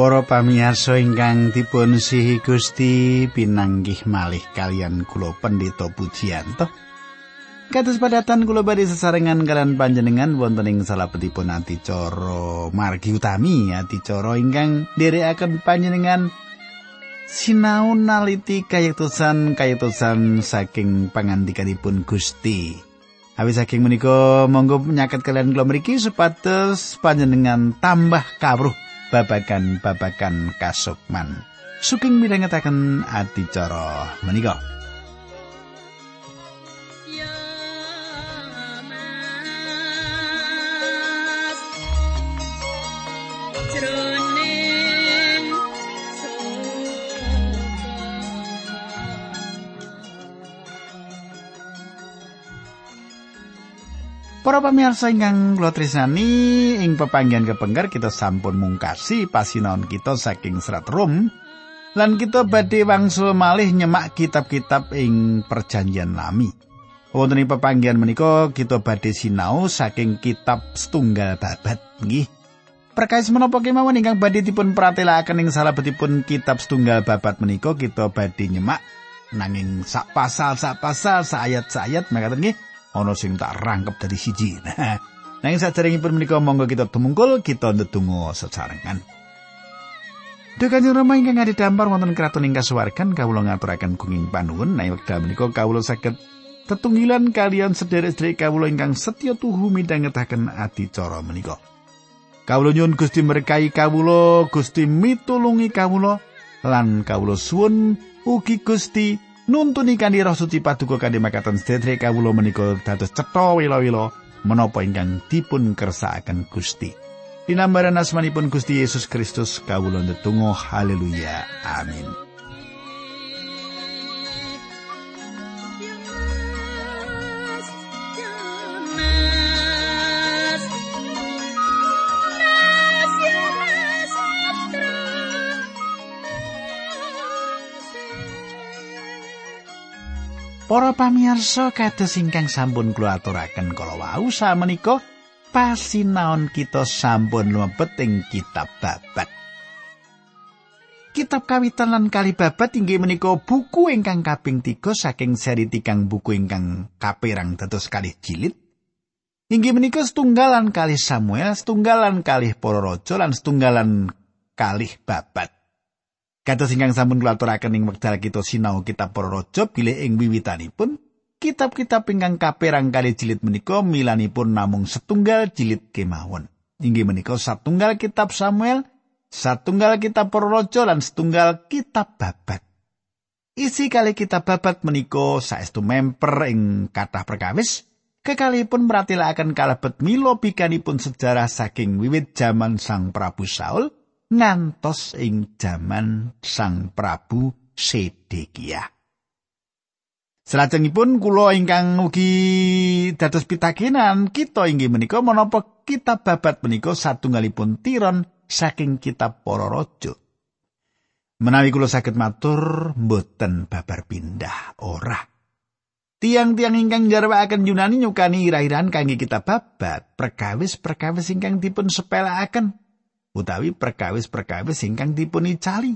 Para pamirsa ingkang dipun sihi Gusti pinanggih malih kalian kula Pendeta Pujiyanto. Kados padatan kula badhe sesarengan kalian panjenengan wonten ing salebetipun adicara margi utami adicara ingkang nderekaken panjenengan sinau naliti kayektosan kayektosan saking pangandikanipun Gusti. Awis saking menika monggo nyaket kalian kula mriki supados panjenengan tambah kawruh babagan-babagan kasukman. Suking mirengetaken adicara menika. Para pamirsa ingkang kula tresnani ing pepanggihan kepengker kita sampun mungkasi pasinaon kita saking serat Rom lan kita badhe wangsul malih nyemak kitab-kitab ing perjanjian lami. Wonten ing pepanggihan menika kita badhe sinau saking kitab setunggal babat nggih. Perkais menapa kemawon ingkang badhe dipun pratelakaken ing salebetipun kitab setunggal babat menika kita badhe nyemak nanging sak pasal sak pasal sak ayat sak ayat mekaten nggih ana sing tak rangkep dari siji. Nah, nang saderengipun menika monggo kita tumungkul kita ndedonga sesarengan. Duh Kanjeng Rama ingkang dampar wonten kraton ing kasuwargan kawula ngaturaken gunging panuwun nek wekdal menika kawula saged tetunggilan kalian sederek-sederek kawula ingkang setya tuhu midhangetaken adicara menika. Kawula nyuwun Gusti berkahi kawula, Gusti mitulungi kawula lan kawula suwun ugi Gusti nuntuni kanthi roh suci paduka kanthi makaten sedherek kawula menika dados cetha wila-wila menapa ingkang dipun kersakaken Gusti. Dinambaran asmanipun Gusti Yesus Kristus kawula ndedonga haleluya amin. Para pamirsa kados ingkang sampun kula aturaken kala wau samenika pasinaon kita sampun mlebet ing kitab babat. Kitab kawitan lan kali babat inggih menika buku ingkang kaping tiga saking seri tikang buku ingkang kaperang dados kalih jilid. Inggih menika setunggalan kalih Samuel, setunggalan kalih para raja lan setunggalan kalih babat. Kados ingkang sampun kula aturaken ing wekdal kita sinau kitab para raja bilih ing wiwitanipun kitab-kitab ingkang kaperang kali jilid menika milanipun namung setunggal jilid kemawon. Inggih menika satunggal kitab Samuel, satunggal kitab para raja lan setunggal kitab babat. Isi kali kitab babat menika saestu memper ing kathah perkawis kekalipun meratelaken kalebet milo pikanipun sejarah saking wiwit jaman Sang Prabu Saul ngantos ing jaman Sang Prabu Sedekia. Salajengipun kula ingkang ugi dados pitakenan kita inggih menika menapa kitab babat menika satunggalipun tiron saking kitab para raja. Menawi kula saged matur mboten babar pindah ora. Tiang-tiang ingkang jarwaaken Yunani nyukani ira-iran kangge kitab babat, perkawis-perkawis ingkang dipun sepelakaken utawi perkawis-perkawis ingkang dipunicali.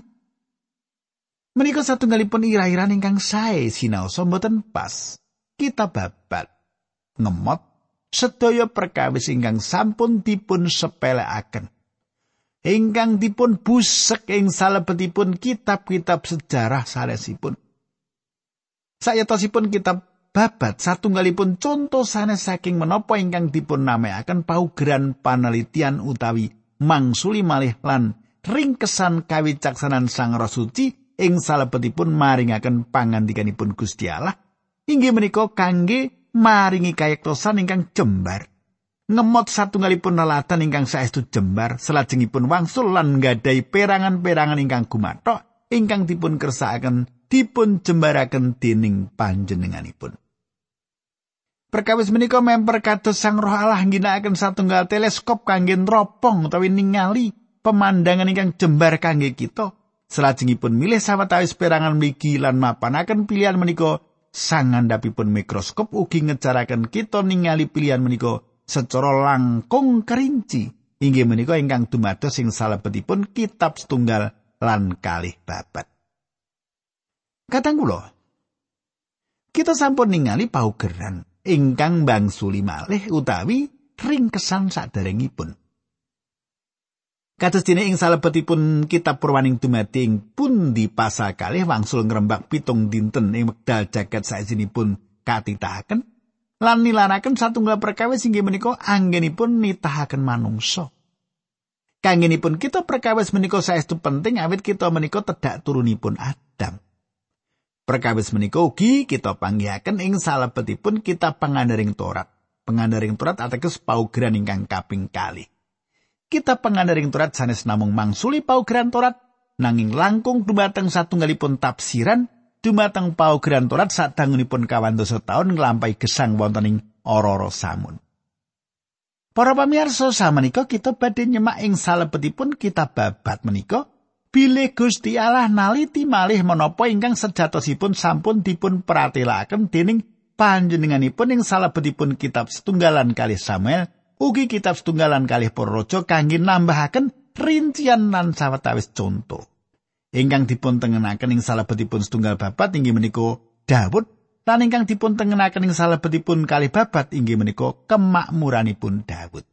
Menika satunggalipun ira-iran ingkang sae sinaosa mboten pas. Kita babat ngemot sedaya perkawis ingkang sampun dipun sepelekaken. Ingkang dipun busek ing salebetipun kitab-kitab sejarah sanesipun. Sayatosipun kitab babat satunggalipun contoh sanes saking menapa ingkang dipun namaiaken paugeran panelitian utawi mangsuli malih lan ringkesan kawicaksanan Sang Roh Suci ing salebetipun maringaken pangandikanipun Gusti Allah. Inggih menika kangge maringi kayektosan ingkang jembar. Ngemot satunggalipun nelatan ingkang saestu jembar salajengipun wangsul lan nggadahi perangan-perangan ingkang gumathok ingkang dipun kersakaken dipun jembaraken dening panjenenganipun Perkawis menika memper kados Sang Roh Allah ngginakaken satunggal teleskop kangge nropong utawi ningali pemandangan ingkang jembar kangge kita. Salajengipun milih sawetawis perangan mligi lan mapanaken pilihan menika sang ngandhapipun mikroskop ugi ngecaraken kita ningali pilihan menika secara langkung kerinci inggih menika ingkang dumados ing salebetipun kitab setunggal lan kalih babat. Kadang kula kita sampun ningali paugeran ingkang bangsuli malih utawi ringkesan saderengipun. Kados dene ing salebetipun kitab Purwaning dumadi ing pundi pasal kalih wangsul ngrembak pitung dinten ing wekdal jagat saesinipun katitahaken lan nilaraken satunggal perkawis inggih menika anggenipun nitahaken manungsa. Kangenipun kita perkawis menika saestu penting awit kita menika tedak turunipun Adam. Perkawis menika ugi kita panggihaken ing salebetipun kita pengandaring Torat. Pengandaring Torat ateges paugeran ingkang kaping kali. Kita pengandaring Torat sanes namung mangsuli paugeran Torat nanging langkung dumateng satunggalipun tafsiran dumateng paugeran Torat sadangunipun kawan dosa taun nglampahi gesang wonten ing ora samun. Para pamirsa samenika kita badhe nyemak ing salebetipun kitab babat menika bilih Gusti Allah naliti malih menapa ingkang sejatosipun sampun dipun pratelaken dening panjenenganipun ing salebetipun kitab setunggalan kalih Samuel ugi kitab setunggalan kalih Porojo kangge nambahaken rincian lan sawetawis contoh. Ingkang dipun tengenaken ing salebetipun setunggal babat inggih menika Daud lan ingkang dipun tengenaken ing salebetipun kalih babat inggih menika kemakmuranipun Daud.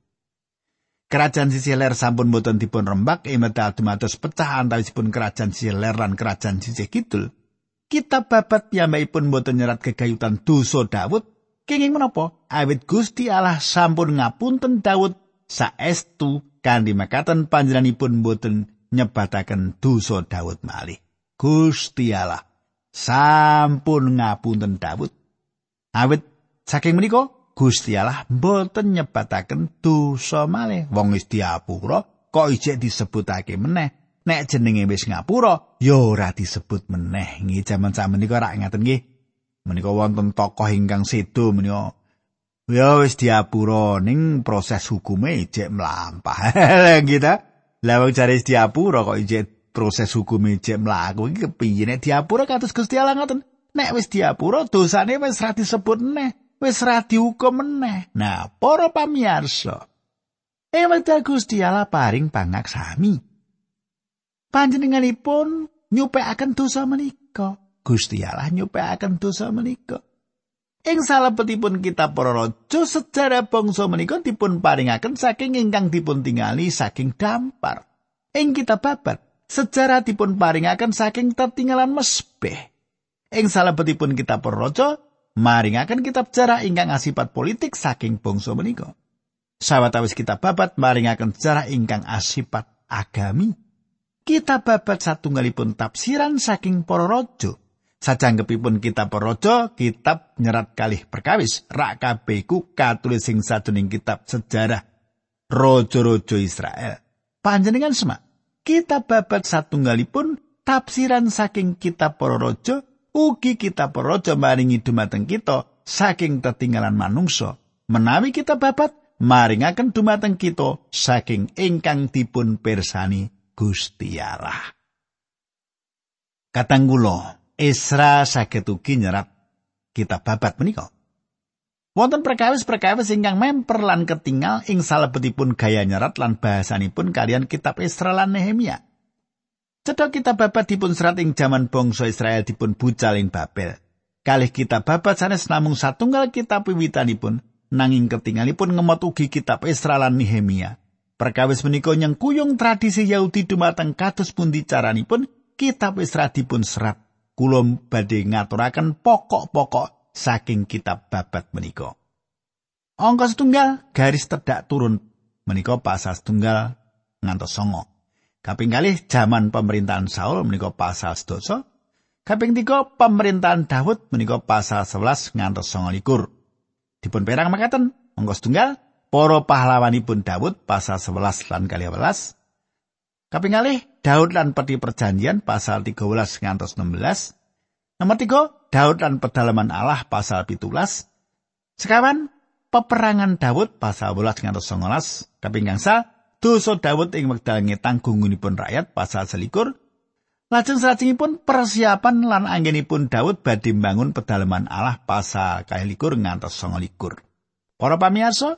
Kerajaan sisi ler sampun boten dipun rembak emedal dumados pecah antawisipun kerajaan sisi ler lan kerajaan sisi kidul. Kitab babat piyambakipun boten nyerat kegayutan dosa Daud kenging menapa awit Gusti Allah sampun ngapunten Daud saestu kanthi makaten panjenenganipun boten nyebataken dosa Daud malih. Gusti Allah sampun ngapunten Daud awit saking menika Gusti Allah mboten nyebataken dosa malih. Wong wis diapura kok ijek disebutake meneh. Nek jenenge wis ngapura ya ora disebut meneh. Nggih jaman samenika rak ngaten nggih. Menika wonten tokoh ingkang sedo menika ya wis diapura ning proses hukume ijek mlampah. Lah lah wong jare diapura kok ijek proses hukume ijek mlaku iki kepiye nek diapura kados Gusti Allah ngoten. Nek wis diapura dosane wis ra disebut meneh. Wis ra dihukum meneh. Nah, para pamirsa, ewekdal Gusti Allah paring pangaksami. Panjenenganipun nyupekaken dosa menika. Gusti Allah nyupekaken dosa menika. Ing salebetipun kitab para raja sejarah bangsa menika dipun paringaken saking ingkang dipun tingali saking dampar. Ing kitab babat sejarah dipun paringaken saking tertinggalan mesbeh. Ing salebetipun kitab para raja maringaken kitab sejarah ingkang asipat politik saking bangsa menika. Sawetawis kitab babat maringaken sejarah ingkang asipat agami. Kitab babat satunggalipun tafsiran saking para raja. Sajanggepipun kitab para raja, kitab nyerat kalih perkawis. Rak kabeh ku katulis sing sajroning kitab sejarah raja-raja Israel. Panjenengan semak, kitab babat satunggalipun tafsiran saking kitab para raja ugi kita paraja maringi dumateng kita saking tetinggalan manungsa. Menawi kita babat maringaken dumateng kita saking ingkang dipun persani Gusti Allah Katanggulo Esra saged ugi nyerat kita babat menika. Wonten perkawis-perkawis ingkang memper lan ketinggal ing salebetipun gaya nyerat lan bahasanipun kalian kitab Esra lan Nehemia. Cedhak kita babat dipun serat ing jaman bangsa Israel dipun bucal ing Babel. Kalih kita babat sanes namung satunggal kitab wiwitanipun nanging ketinggalipun ngemot ugi kitab Esra lan Nehemia. Perkawis menika nyengkuyung tradisi Yahudi dumateng kados pundi caranipun kitab Esra dipun serat. Kula badhe ngaturaken pokok-pokok saking kitab babat menika. Angka setunggal garis tedak turun menika pasal setunggal ngantos songo. Kaping kalih jaman pemerintahan Saul menika pasal sedasa. Kaping tiga pemerintahan Daud menika pasal 11 ngantos 29. Dipun perang makaten monggo setunggal para pahlawanipun Daud pasal 11 lan 12. Kaping kalih Daud lan peti perjanjian pasal 13 ngantos 16. Nomor tiga, Daud lan pedalaman Allah pasal 17. Sekawan peperangan Daud pasal 11 ngantos 19. Kaping gangsal dosa Daud ing wekdal ngetanggungunipun rakyat pasal selikur lajeng salajengipun persiapan lan anggenipun Daud badhe mbangun pedalaman Allah pasal kailikur ngantos songo likur para pamirsa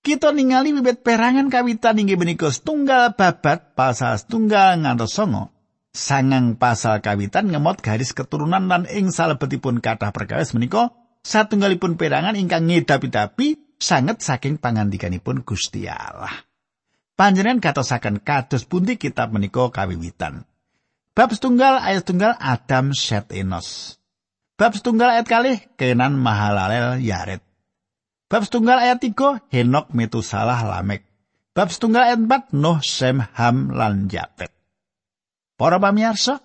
Kita ningali wiwit perangan kawitan inggih menika setunggal babat pasal setunggal ngantos songo. Sangang pasal kawitan ngemot garis keturunan lan ing salebetipun kathah perkawis menika satunggalipun perangan ingkang ngedapi-dapi sanget saking pangandikanipun Gusti Allah. Panjenengan katosaken kados pundi kitab menika kawiwitan. Bab setunggal ayat setunggal Adam Set Enos. Bab setunggal ayat kali Kenan Mahalalel Yaret. Bab setunggal ayat 3 Henok Metusalah Lamek. Bab setunggal ayat 4 Nuh Sem Ham lan Japet. Para pamirsa,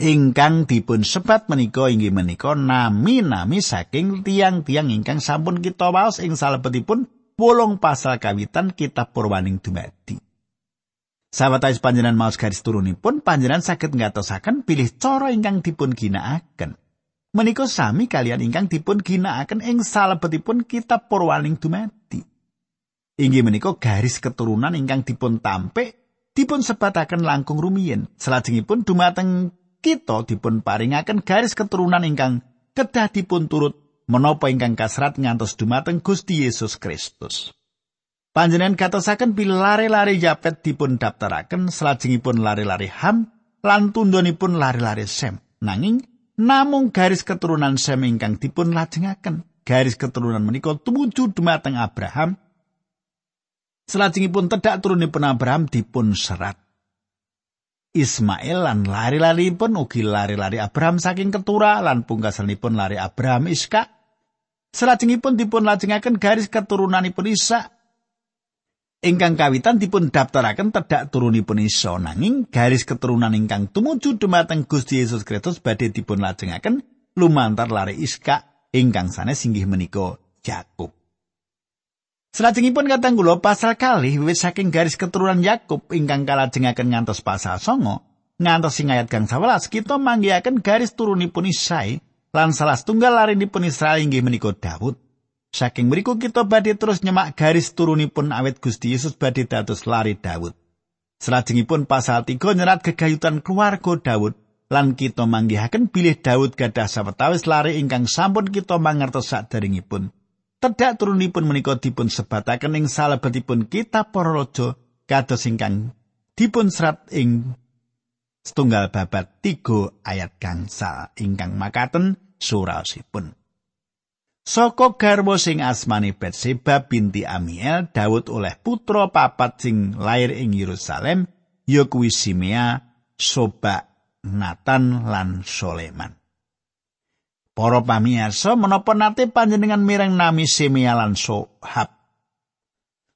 ingkang dipun sebat menika inggih menika nami-nami saking tiang-tiang ingkang sampun kita waos ing salebetipun wolung pasal kawitan kitab Purwaning dumadi. Sahabat panjenengan maos garis turunipun panjenengan saged ngatosaken pilih cara ingkang dipun ginakaken. menika sami kalian ingkang dipun ginakaken ing salebetipun kitab Purwaning dumadi. Inggih menika garis keturunan ingkang dipun tampik dipun sebataken langkung rumiyin. Salajengipun dumateng kita dipun paringaken garis keturunan ingkang kedah dipun turut menapa ingkang kasrat ngantos dumateng Gusti Yesus Kristus. Panjenengan katosaken bil lare-lare Japet dipun daftaraken salajengipun lare-lare Ham lan tundhonipun lare-lare Sem. Nanging namung garis keturunan Sem ingkang dipun lajengaken. Garis keturunan menika tumuju dumateng Abraham. Selajengipun tedak turunipun Abraham dipun serat. Ismail lan lari-lari pun ugi lari-lari Abraham saking ketura lan pungkasanipun lari Abraham Iska. Selajengipun dipun lajengaken garis keturunanipun Isa ingkang kawitan dipun daftaraken tedak turunipun iso nanging garis keturunan ingkang tumuju dumateng Gusti Yesus Kristus badhe dipun lajengaken lumantar lare Iska ingkang sanes singgih menika Yakub. Salajengipun katang kula pasal kali wiwit saking garis keturunan Yakub ingkang kalajengaken ngantos pasal songo ngantos sing ayat gang 11 kita manggihaken garis turunipun Isai lan salah setunggal larinipun Israel inggih menika Daud. Saking mriku kita badhe terus nyemak garis turunipun awet Gusti Yesus badhe dados lari Daud. Selajengipun pasal 3 nyerat gegayutan keluarga Daud lan kita manggihaken bilih Daud gadah sawetawis lari ingkang sampun kita mangertos sadaringipun. Tedak turunipun menika dipun sebataken ing salebetipun kitab para raja kados ingkang dipun serat ing setunggal babat 3 ayat gangsa ingkang makaten surasipun. Saka garwa sing asmane Betseba binti Amiel, Daud oleh putra papat sing lair ing Yerusalem, ya kuwi Simea, Soba, Nathan lan Soleman. Para pamirsa, menapa nate panjenengan mireng nami Simea lan Sohab?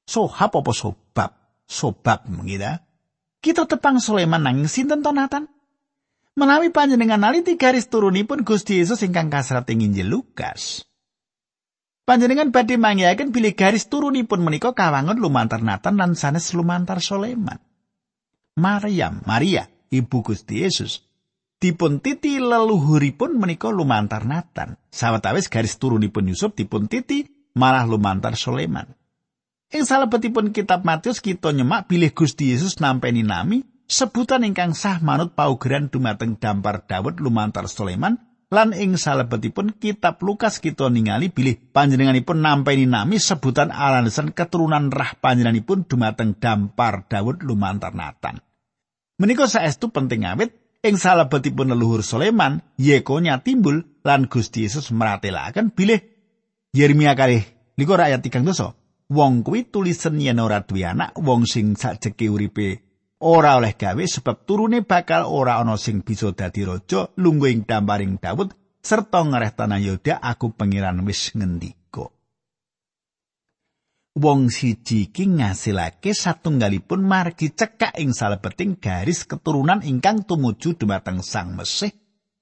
Sohab apa Sobab? Sobab mengira. Kita tepang Soleman nanging sinten to Nathan? Menawi panjenengan naliti garis turunipun Gusti Yesus ingkang kasrat ing Injil Lukas. Panjenengan badhe mangyaken bilih garis turunipun menika kawangun lumantar Nathan lan sanes lumantar Soleman. Maryam, Maria, ibu Gusti Yesus, dipun titi leluhuripun menika lumantar Nathan. Sawetawis garis turunipun Yusuf dipun titi malah lumantar Soleman. Ing salebetipun kitab Matius kita nyemak bilih Gusti Yesus nampeni nami sebutan ingkang sah manut paugeran dumateng dampar Daud lumantar Soleman lan ing salebetipun kitab Lukas kita ningali bilih panjenenganipun nampeni nami sebutan alasan keturunan rah panjenenganipun dumateng dampar Daud lumantar Nathan. Menika saestu penting awit ing salebetipun leluhur Soleman Yekonya timbul lan Gusti Yesus meratelaken bilih Yeremia kalih likur ayat 3 dosa. Wong kuwi tulisen yen ora duwe anak, wong sing sajeke uripe ora oleh gawe sebab turune bakal ora ana sing bisa dadi raja lungguh ing damparing Daud serta ngareh tanah Yoda aku pengiran wis ngendika Wong siji iki ngasilake satunggalipun margi cekak ing salebeting garis keturunan ingkang tumuju dumateng Sang Mesih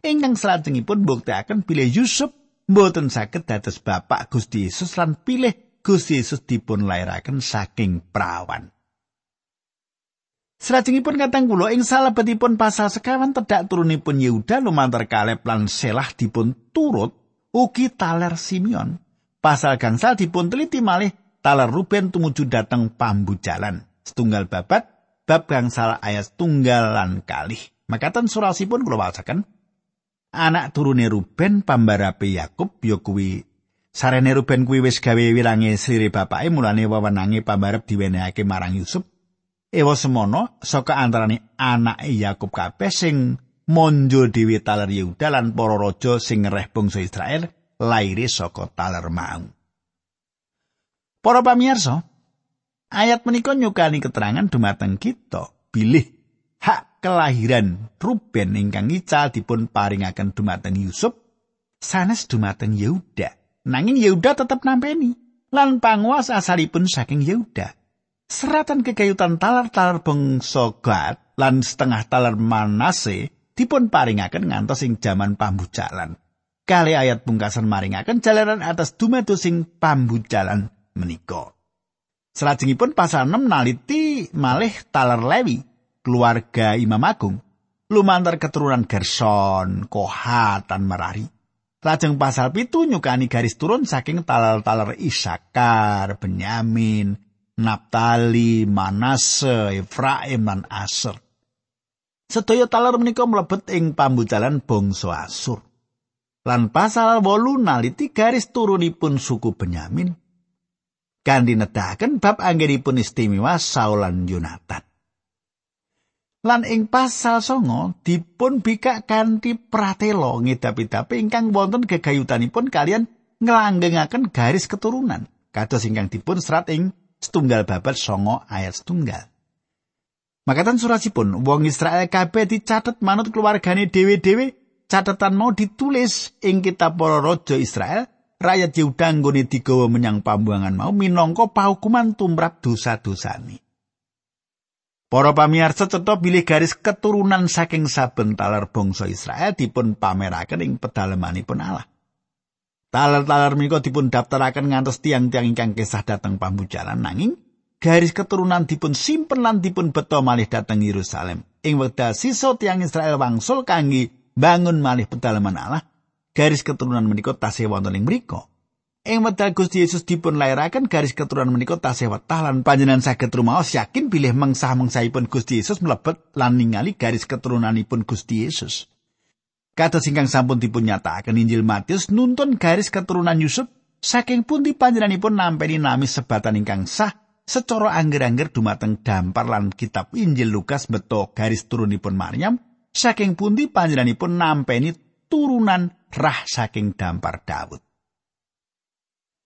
ingkang salajengipun mbuktekaken bilih Yusuf mboten saged dados bapak Gusti Yesus lan pilih Gusti Yesus dipun lairaken saking prawan. Salajengipun katang kula ing salebetipun pasal sekawan tedak turunipun Yehuda lumantar Kaleb lan Selah dipun turut ugi taler Simeon. Pasal gangsal dipun teliti malih Ruben tumuju dateng pambu jalan. Setunggal babat bab gangsal ayat tunggal lan kalih. Makatan surasipun kula wacaken anak turune Ruben pambarape Yakub ya kuwi Sarene Ruben kuwi wis gawe wirange sire bapake mulane wewenange pambarep diwenehake marang Yusuf. Ewa semono saka antarane anake Yakub kabeh sing monjo dewi taler Yehuda lan para raja sing ngereh bangsa Israel laire saka taler mau. Para pamirsa, ayat menika nyukani keterangan dumateng kita bilih hak kelahiran Ruben ingkang ical dipun paringaken dumateng Yusuf sanes dumateng Yehuda. Nanging Yehuda tetap nampeni lan panguas asalipun saking Yehuda. Seratan kegayutan talar-talar bangsa Gad lan setengah talar Manase dipun paringaken ngantos ing jaman pambucalan. Kali ayat pungkasan maringaken jalanan atas dumados sing pambucalan menika. Selajengipun pasal 6 naliti malih talar Lewi, keluarga Imam Agung, lumantar keturunan Gerson, Kohat, dan Merari. Lajeng pasal pitu nyukani garis turun saking talar-talar Isakar, Benyamin, Naptali, Manase, Efraim lan Aser. Sedaya talar menika mlebet ing pambucalan bangsa Asur. Lan pasal 8 naliti garis turunipun suku Benyamin. Kanthi nedahaken bab anggenipun istimewa Saul lan Yonatan. Lan ing pasal songo dipun bikak kanthi pratela ngedapi-dapi ingkang wonten gegayutanipun kalian ngelanggengaken garis keturunan. Kados ingkang dipun serat ing setunggal babat songo ayat setunggal. Makatan surasipun, wong Israel kabeh dicatet manut keluargane dewe-dewe, catatan mau ditulis ing kitab para raja Israel, rakyat Yehuda nggone digawa menyang pambuangan mau minangka pahukuman tumrap dosa-dosane. Para pamirsa cetha bilih garis keturunan saking saben taler bangsa Israel dipun pameraken ing pedalamanipun Allah. Taler-taler menika dipun daftaraken ngantos tiang-tiang ingkang kesah dateng pambujalan nanging garis keturunan dipun simpen lan dipun beto malih dateng Yerusalem. Ing wekdal sisa tiang Israel wangsul kangge bangun malih pedalaman Allah, garis keturunan menika tasih wonten ing mriku. Ing wekdal Gusti Yesus dipun lairaken garis keturunan menika tasih wetah lan panjenengan saged rumaos yakin bilih mengsah-mengsahipun Gusti Yesus mlebet lan ningali garis keturunanipun Gusti Yesus. Kados ingkang sampun dipun nyatakaken Injil Matius nuntun garis keturunan Yusuf saking pundi panjenenganipun nampeni nami sebatan ingkang sah secara angger-angger dumateng dampar lan kitab Injil Lukas beto garis turunipun Maryam saking pundi panjenenganipun nampeni turunan rah saking dampar Daud.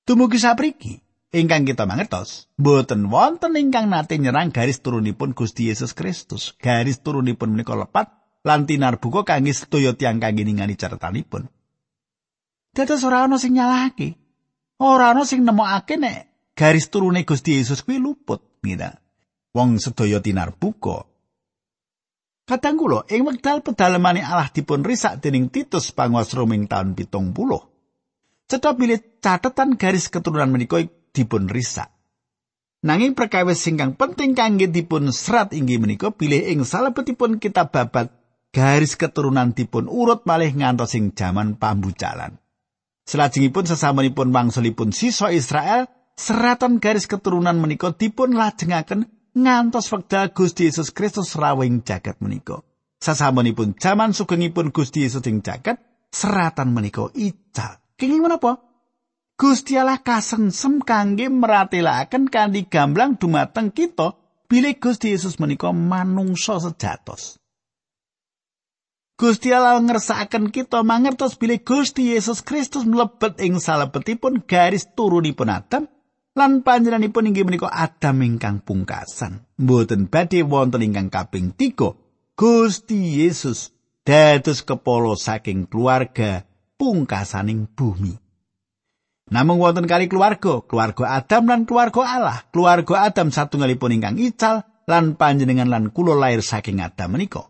Dumugi sapriki, ingkang kita mangertos, boten wonten ingkang nate nyerang garis turunipun Gusti Yesus Kristus. Garis turunipun menika lepat lan tinarbuka kangge sedaya tiyang kangge ningali caritanipun. Dados ora ana sing nyalahake. Ora ana sing nemokake nek garis turune Gusti Yesus kuwi luput, gitu. Wong sedaya tinarbuka. Kadang kula ing wekdal pedalemane Allah dipun risak dening Titus panguwas Roming taun pitung puluh. Cetha bilih catetan garis keturunan menika dipun risak. Nanging perkawis singkang penting kangge dipun serat inggih menika bilih ing salebetipun kitab babat garis keturunan dipun urut malih ngantos ing jaman pambucalan. Selajengipun sesamunipun wangsulipun siswa Israel, seratan garis keturunan menika dipun lajengaken ngantos wekdal Gusti Yesus Kristus rawing jagat menika. Sasamunipun jaman sugengipun Gusti Yesus ing jagat, seratan menika ical. Kenging menapa? Gusti Allah kasengsem kangge meratelaken kanthi gamblang dumateng kita bilih Gusti Yesus menika manungsa sejatos. Gusti Allah ngersakaken kita mangertos bilih Gusti Yesus Kristus mlebet ing salebetipun garis turunipun Adam lan panjenenganipun inggih menika Adam ingkang pungkasan. Mboten badhe wonten ingkang kaping 3. Gusti Yesus dados kepala saking keluarga pungkasaning bumi. Namung wonten kali keluarga, keluarga Adam lan keluarga Allah. Keluarga Adam satunggalipun ingkang ical lan panjenengan lan kula lair saking Adam menika.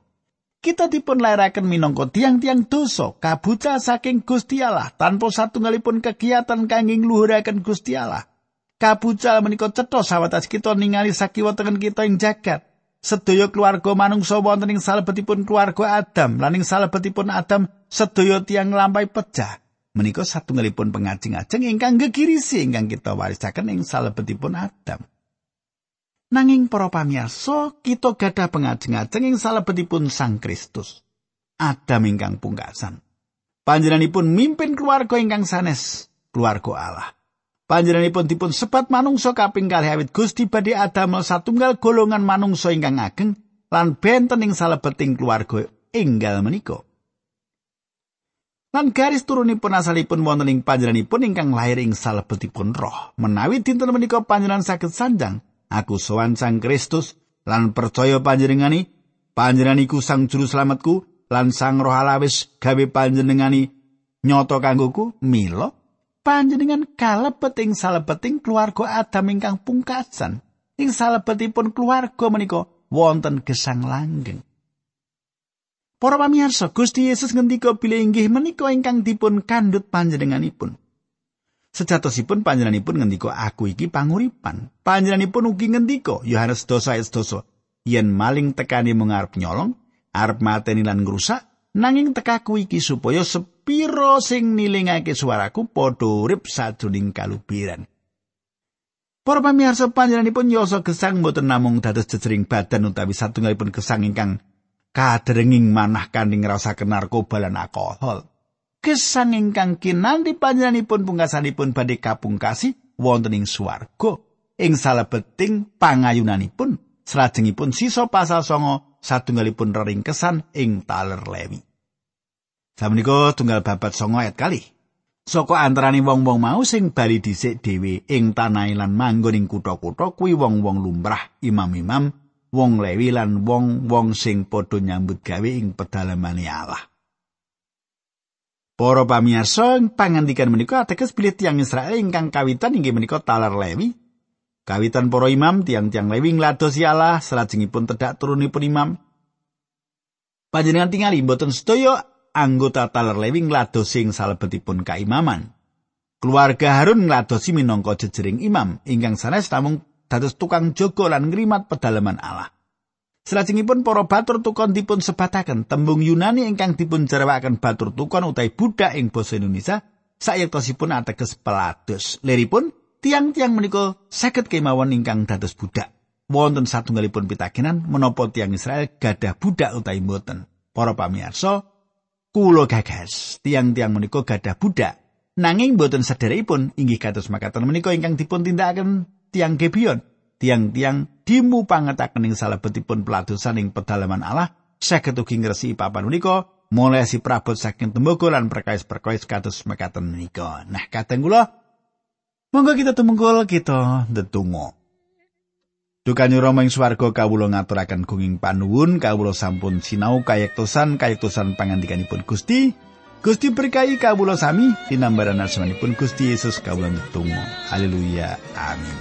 Kita dipun lairaken minangka tiang-tiang dosa, kabuca saking Gusti Allah tanpa satunggalipun kegiatan kangge ngluhuraken Gusti Allah. Kabuca menika cetha sawatas kita ningali sakiwa tengen kita ing jagat. sedaya keluarga manungsa wonten ing salebetipun keluarga Adam lan ing salebetipun Adam sedaya tiang lampahi pecah menika satunggalipun pengajeng-ajeng ingkang gegirisi ingkang kita warisaken ing salebetipun Adam nanging para pamirsa kita gadah pengajeng-ajeng ing salebetipun Sang Kristus Adam ingkang pungkasan panjenenganipun mimpin keluarga ingkang sanes keluarga Allah. Panjenenganipun dipun sebat manungsa kaping kalih awit Gusti badhe adamel satunggal golongan manungsa ingkang ageng lan benten ing salebeting keluarga enggal menika. Lan garis turunipun asalipun wonten ing panjenenganipun ingkang lahir ing salebetipun roh. Menawi dinten menika panjenengan saged sanjang, aku sowan Sang Kristus lan percaya panjenengani, panjenengan iku Sang Juru Slametku lan Sang Roh Allah wis gawe panjenengani nyoto kanggoku, mila panjenengan kalebet ing salebeting keluarga Adam ingkang pungkasan. Ing salebetipun keluarga menika wonten gesang langgeng. Para pamirsa, Gusti Yesus ngendika bilih inggih menika ingkang dipun kandhut panjenenganipun. Sejatosipun panjenenganipun ngendika aku iki panguripan. Panjenenganipun ugi ngendika Yohanes 2 ayat 2 yen maling tekani mung arep nyolong, arep mateni lan ngrusak, nanging tekaku iki supaya sepiro sing nilingake suaraku padha urip sajroning kalubiran. Para pamirsa panjenenganipun yoso gesang mboten namung dados jejering badan utawi satunggalipun gesang ingkang kaderenging manah kanding ngrasakaken narkoba lan alkohol. Gesang ingkang kinanti panjenenganipun pungkasanipun badhe kapungkasi wonten ing swarga ing salebeting pangayunanipun salajengipun sisa pasal songo satunggalipun reringkesan ing taler lewi. Samenika tunggal babat songo ayat kali. Saka antarane wong-wong mau sing bali dhisik dhewe ing tanah lan manggon ing kutha-kutha kuwi wong-wong lumrah, imam-imam, wong lewi lan wong-wong sing padha nyambut gawe ing pedalamane Allah. Para pamirsa, pangandikan menika ateges bilih tiang Israel ingkang kawitan inggih menika talar lewi. Kawitan para imam tiang-tiang lewi ngladosi Allah salajengipun tedak turunipun imam. Panjenengan tingali mboten sedaya anggota taler lewi ngladosi ing salebetipun kaimaman. Keluarga Harun ngladosi minangka jejering imam ingkang sanes namung dados tukang jaga lan ngrimat pedalaman Allah. Selajengipun para batur tukon dipun sebataken tembung Yunani ingkang dipun jarwaken batur tukon utawi budak ing basa Indonesia sayektosipun ateges pelados. Liripun tiang-tiang menika saged kemawon ingkang dados budak. Wonten satunggalipun pitakenan menapa tiang Israel gadah budak utawi mboten. Para pamirsa, Kulo gagas, tiang-tiang menika gadah budak. Nanging boten sederekipun inggih kados makaten menika ingkang dipun tindakaken tiang Gebion. Tiang-tiang dimu pangetaken ing salebetipun peladosan ing pedalaman Allah saged ugi ngresiki papan menika mulai si prabot saking tembaga lan perkais-perkais kados makaten menika. Nah, kadang kula monggo kita tumungkul kita ndedonga. Dukani Rama ing swarga kawula ngaturaken gunging panuwun kawula sampun sinau kayektosan kayektosan pangandikanipun Gusti. Gusti berkahi kawula sami tinambaran asmanipun Gusti Yesus kawula ndedonga. Haleluya. Amin.